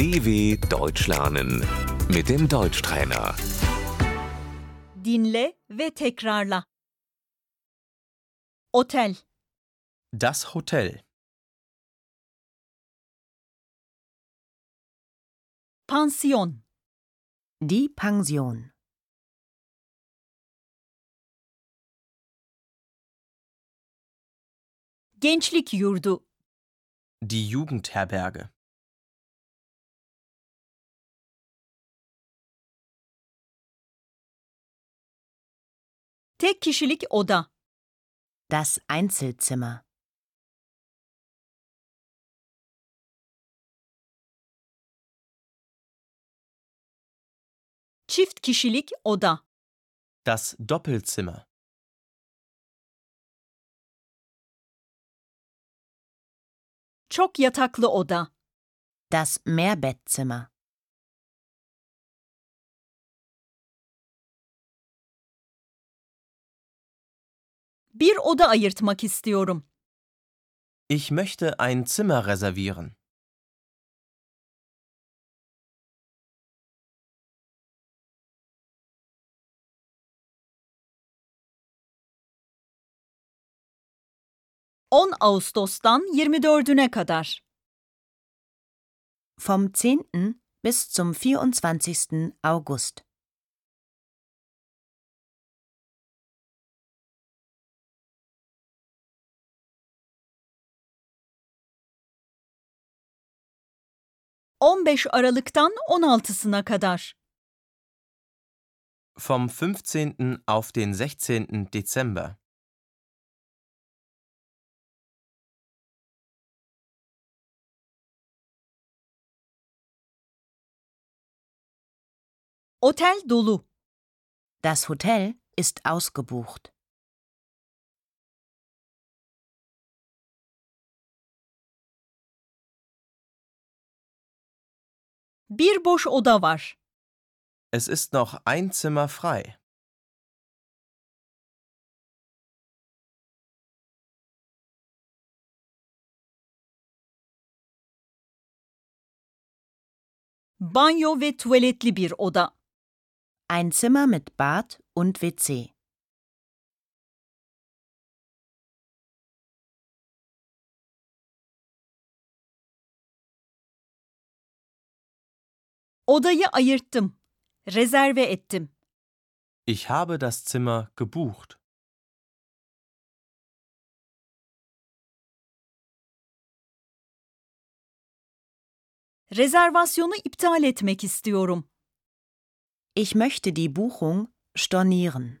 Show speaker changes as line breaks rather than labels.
DW Deutsch lernen mit dem Deutschtrainer.
Dinle ve tekrarla. Otel,
Das Hotel.
pansiyon,
Die Pension.
gençlik yurdu,
Die Jugendherberge.
Tek kişilik oda,
Das Einzelzimmer.
çift kişilik oda,
Das Doppelzimmer.
çok yataklı oda,
Das Mehrbettzimmer.
Bir oda ayırtmak istiyorum.
Ich möchte ein Zimmer reservieren.
...10 Ağustos'tan 24'üne kadar.
Vom 10. bis zum 24. August.
...15 Aralık'tan 16'sına kadar.
Vom 15. auf den 16. Dezember.
Otel dolu.
Das Hotel ist ausgebucht.
Bir boş oda var.
Es ist noch ein Zimmer frei.
Banyo ve tuvaletli bir oda.
Ein Zimmer mit Bad und WC.
Odayı ayırttım. Rezerve ettim.
Ich habe das Zimmer gebucht.
Rezervasyonu iptal etmek istiyorum.
Ich möchte die Buchung stornieren.